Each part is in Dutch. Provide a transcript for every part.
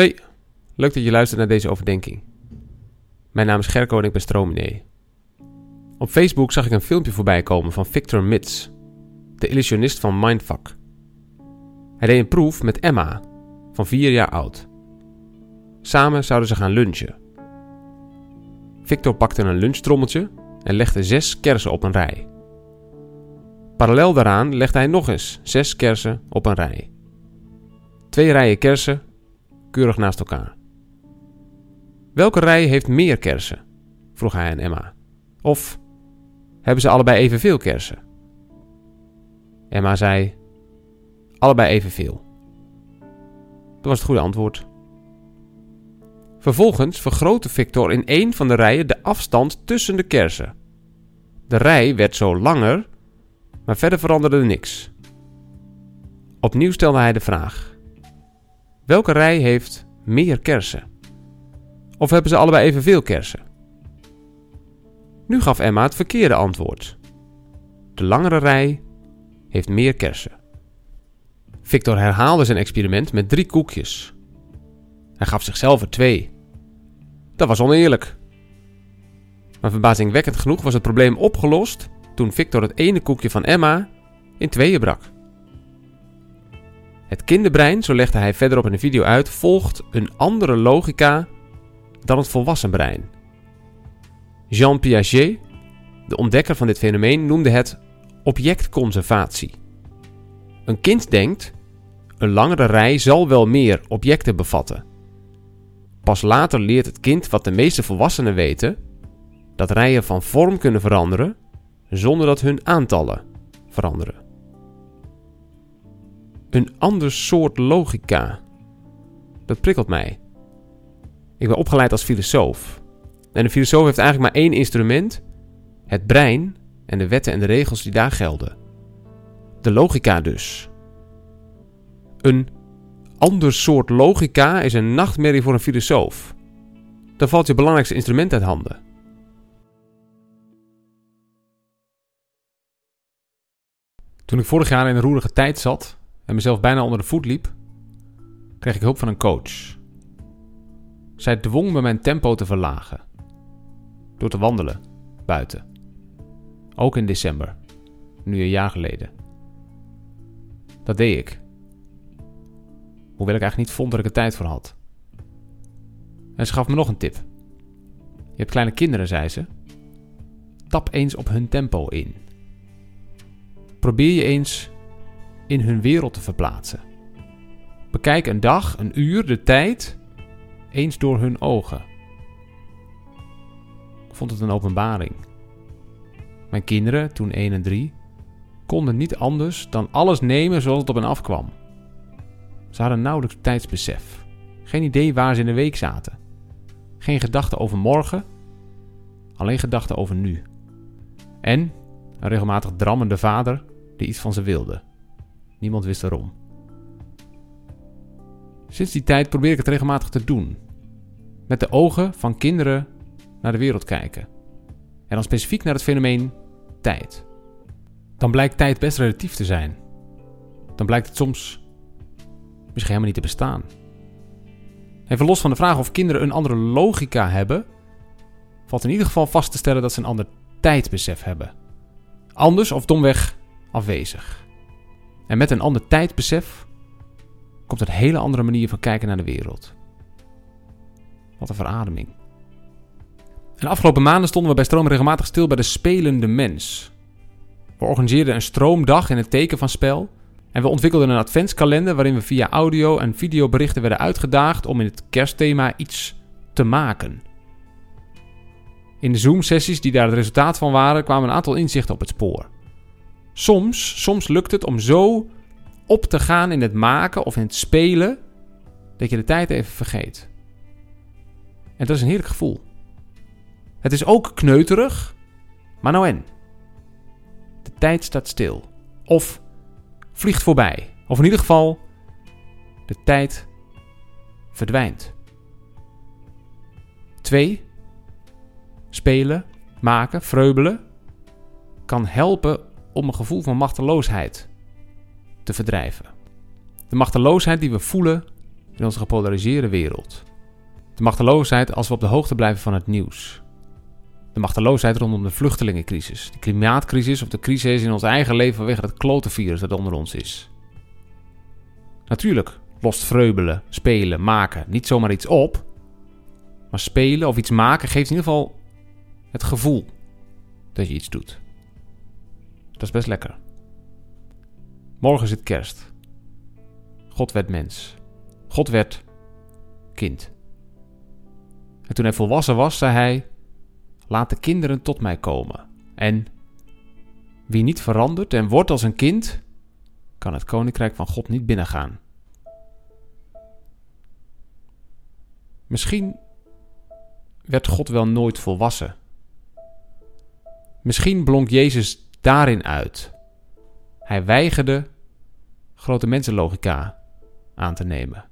Hey, leuk dat je luistert naar deze overdenking. Mijn naam is Gerco en ik ben stroomnee. Op Facebook zag ik een filmpje voorbij komen van Victor Mits, de illusionist van Mindfuck. Hij deed een proef met Emma, van 4 jaar oud. Samen zouden ze gaan lunchen. Victor pakte een lunchtrommeltje en legde zes kersen op een rij. Parallel daaraan legde hij nog eens zes kersen op een rij. Twee rijen kersen, keurig naast elkaar. Welke rij heeft meer kersen? vroeg hij aan Emma. Of hebben ze allebei evenveel kersen? Emma zei: Allebei evenveel. Dat was het goede antwoord. Vervolgens vergrootte Victor in één van de rijen de afstand tussen de kersen. De rij werd zo langer, maar verder veranderde er niks. Opnieuw stelde hij de vraag: Welke rij heeft meer kersen? Of hebben ze allebei evenveel kersen? Nu gaf Emma het verkeerde antwoord. De langere rij heeft meer kersen. Victor herhaalde zijn experiment met drie koekjes. Hij gaf zichzelf er twee. Dat was oneerlijk. Maar verbazingwekkend genoeg was het probleem opgelost toen Victor het ene koekje van Emma in tweeën brak. Het kinderbrein, zo legde hij verderop in de video uit, volgt een andere logica dan het volwassen brein. Jean Piaget, de ontdekker van dit fenomeen, noemde het objectconservatie. Een kind denkt: een langere rij zal wel meer objecten bevatten. Pas later leert het kind wat de meeste volwassenen weten: dat rijen van vorm kunnen veranderen zonder dat hun aantallen veranderen. Een ander soort logica. Dat prikkelt mij. Ik ben opgeleid als filosoof. En een filosoof heeft eigenlijk maar één instrument: het brein en de wetten en de regels die daar gelden. De logica dus. Een ander soort logica is een nachtmerrie voor een filosoof. Dan valt je belangrijkste instrument uit handen. Toen ik vorig jaar in een roerige tijd zat en mezelf bijna onder de voet liep, kreeg ik hulp van een coach. Zij dwong me mijn tempo te verlagen. Door te wandelen, buiten. Ook in december, nu een jaar geleden. Dat deed ik. Hoewel ik eigenlijk niet vond dat ik er tijd voor had. En ze gaf me nog een tip. Je hebt kleine kinderen, zei ze. Tap eens op hun tempo in. Probeer je eens in hun wereld te verplaatsen. Bekijk een dag, een uur, de tijd eens door hun ogen. Ik vond het een openbaring. Mijn kinderen, toen 1 en 3, konden niet anders dan alles nemen zoals het op hen afkwam. Ze hadden nauwelijks tijdsbesef. Geen idee waar ze in de week zaten. Geen gedachten over morgen, alleen gedachten over nu. En een regelmatig drammende vader die iets van ze wilde. Niemand wist waarom. Sinds die tijd probeer ik het regelmatig te doen. Met de ogen van kinderen naar de wereld kijken. En dan specifiek naar het fenomeen tijd. Dan blijkt tijd best relatief te zijn. Dan blijkt het soms misschien helemaal niet te bestaan. Even los van de vraag of kinderen een andere logica hebben, valt in ieder geval vast te stellen dat ze een ander tijdbesef hebben. Anders of domweg afwezig. En met een ander tijdbesef komt een hele andere manier van kijken naar de wereld. Wat een verademing. De afgelopen maanden stonden we bij Stroom regelmatig stil bij de spelende mens. We organiseerden een stroomdag in het teken van spel. En we ontwikkelden een adventskalender waarin we via audio- en videoberichten werden uitgedaagd om in het kerstthema iets te maken. In de Zoom-sessies die daar het resultaat van waren, kwamen een aantal inzichten op het spoor. Soms, soms lukt het om zo op te gaan in het maken of in het spelen dat je de tijd even vergeet. En dat is een heerlijk gevoel. Het is ook kneuterig, maar nou en. De tijd staat stil. Of vliegt voorbij. Of in ieder geval, de tijd verdwijnt. 2. Spelen, maken, vreubelen kan helpen om een gevoel van machteloosheid te verdrijven. De machteloosheid die we voelen in onze gepolariseerde wereld. De machteloosheid als we op de hoogte blijven van het nieuws. De machteloosheid rondom de vluchtelingencrisis, de klimaatcrisis of de crisis in ons eigen leven vanwege het klotenvirus dat onder ons is. Natuurlijk lost vreubelen, spelen, maken niet zomaar iets op, maar spelen of iets maken geeft in ieder geval het gevoel dat je iets doet. Dat is best lekker. Morgen het kerst. God werd mens. God werd kind. En toen hij volwassen was, zei hij: Laat de kinderen tot mij komen. En wie niet verandert en wordt als een kind, kan het koninkrijk van God niet binnengaan. Misschien werd God wel nooit volwassen. Misschien blonk Jezus daarin uit. Hij weigerde grote mensenlogica aan te nemen.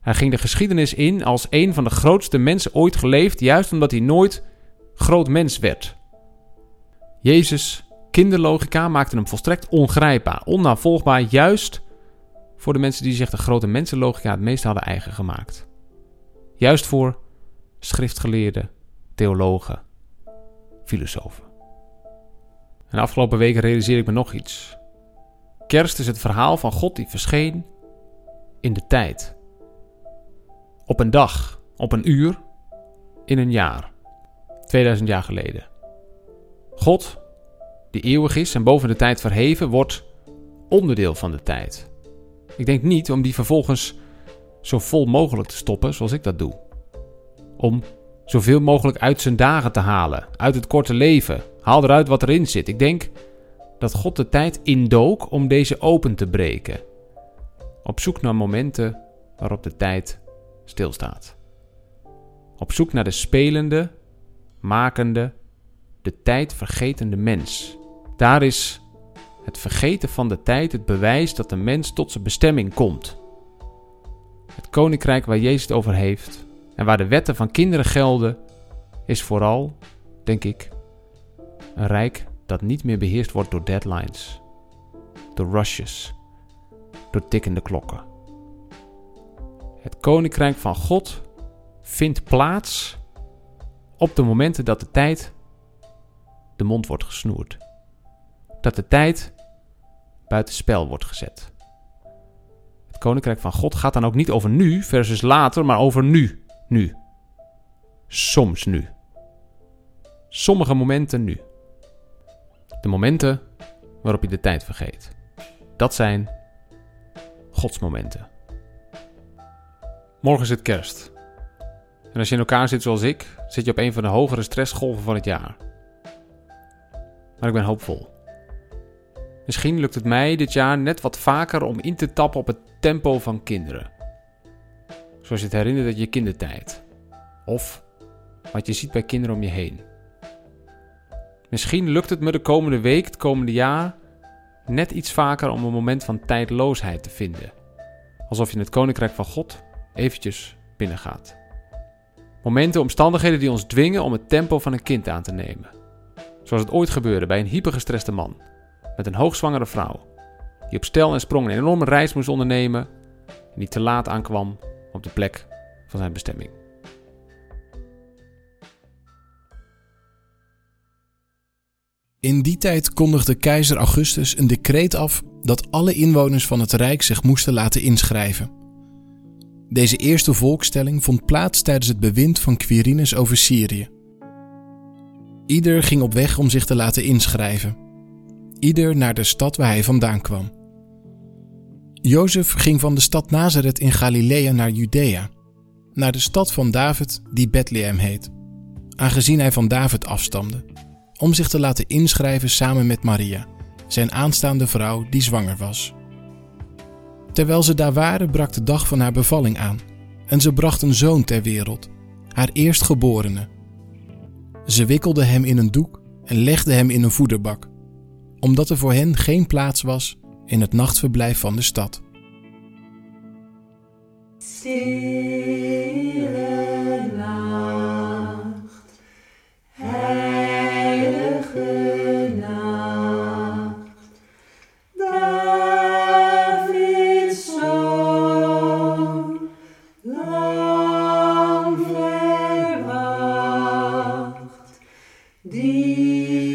Hij ging de geschiedenis in als een van de grootste mensen ooit geleefd, juist omdat hij nooit groot mens werd. Jezus' kinderlogica maakte hem volstrekt ongrijpbaar, onnavolgbaar, juist voor de mensen die zich de grote mensenlogica het meest hadden eigen gemaakt. Juist voor schriftgeleerden, theologen, filosofen. En de afgelopen weken realiseer ik me nog iets. Kerst is het verhaal van God die verscheen in de tijd. Op een dag, op een uur, in een jaar. 2000 jaar geleden. God, die eeuwig is en boven de tijd verheven, wordt onderdeel van de tijd. Ik denk niet om die vervolgens zo vol mogelijk te stoppen zoals ik dat doe. Om zoveel mogelijk uit zijn dagen te halen, uit het korte leven. Haal eruit wat erin zit. Ik denk dat God de tijd indook om deze open te breken. Op zoek naar momenten waarop de tijd stilstaat. Op zoek naar de spelende, makende, de tijd vergetende mens. Daar is het vergeten van de tijd het bewijs dat de mens tot zijn bestemming komt. Het koninkrijk waar Jezus het over heeft en waar de wetten van kinderen gelden, is vooral, denk ik, een rijk dat niet meer beheerst wordt door deadlines, door rushes, door tikkende klokken. Het koninkrijk van God vindt plaats op de momenten dat de tijd de mond wordt gesnoerd. Dat de tijd buiten spel wordt gezet. Het koninkrijk van God gaat dan ook niet over nu versus later, maar over nu. Nu. Soms nu. Sommige momenten nu. De momenten waarop je de tijd vergeet. Dat zijn godsmomenten. Morgen is het kerst. En als je in elkaar zit zoals ik, zit je op een van de hogere stressgolven van het jaar. Maar ik ben hoopvol. Misschien lukt het mij dit jaar net wat vaker om in te tappen op het tempo van kinderen. Zoals je het herinnert uit je kindertijd. Of wat je ziet bij kinderen om je heen. Misschien lukt het me de komende week, het komende jaar, net iets vaker om een moment van tijdloosheid te vinden. Alsof je in het koninkrijk van God eventjes binnengaat. Momenten, omstandigheden die ons dwingen om het tempo van een kind aan te nemen. Zoals het ooit gebeurde bij een hypergestreste man met een hoogzwangere vrouw, die op stel en sprong een enorme reis moest ondernemen en die te laat aankwam op de plek van zijn bestemming. In die tijd kondigde keizer Augustus een decreet af dat alle inwoners van het Rijk zich moesten laten inschrijven. Deze eerste volkstelling vond plaats tijdens het bewind van Quirinus over Syrië. Ieder ging op weg om zich te laten inschrijven. Ieder naar de stad waar hij vandaan kwam. Jozef ging van de stad Nazareth in Galilea naar Judea, naar de stad van David die Bethlehem heet, aangezien hij van David afstamde, om zich te laten inschrijven samen met Maria, zijn aanstaande vrouw die zwanger was. Terwijl ze daar waren, brak de dag van haar bevalling aan en ze bracht een zoon ter wereld, haar eerstgeborene. Ze wikkelde hem in een doek en legde hem in een voederbak, omdat er voor hen geen plaats was in het nachtverblijf van de stad. Die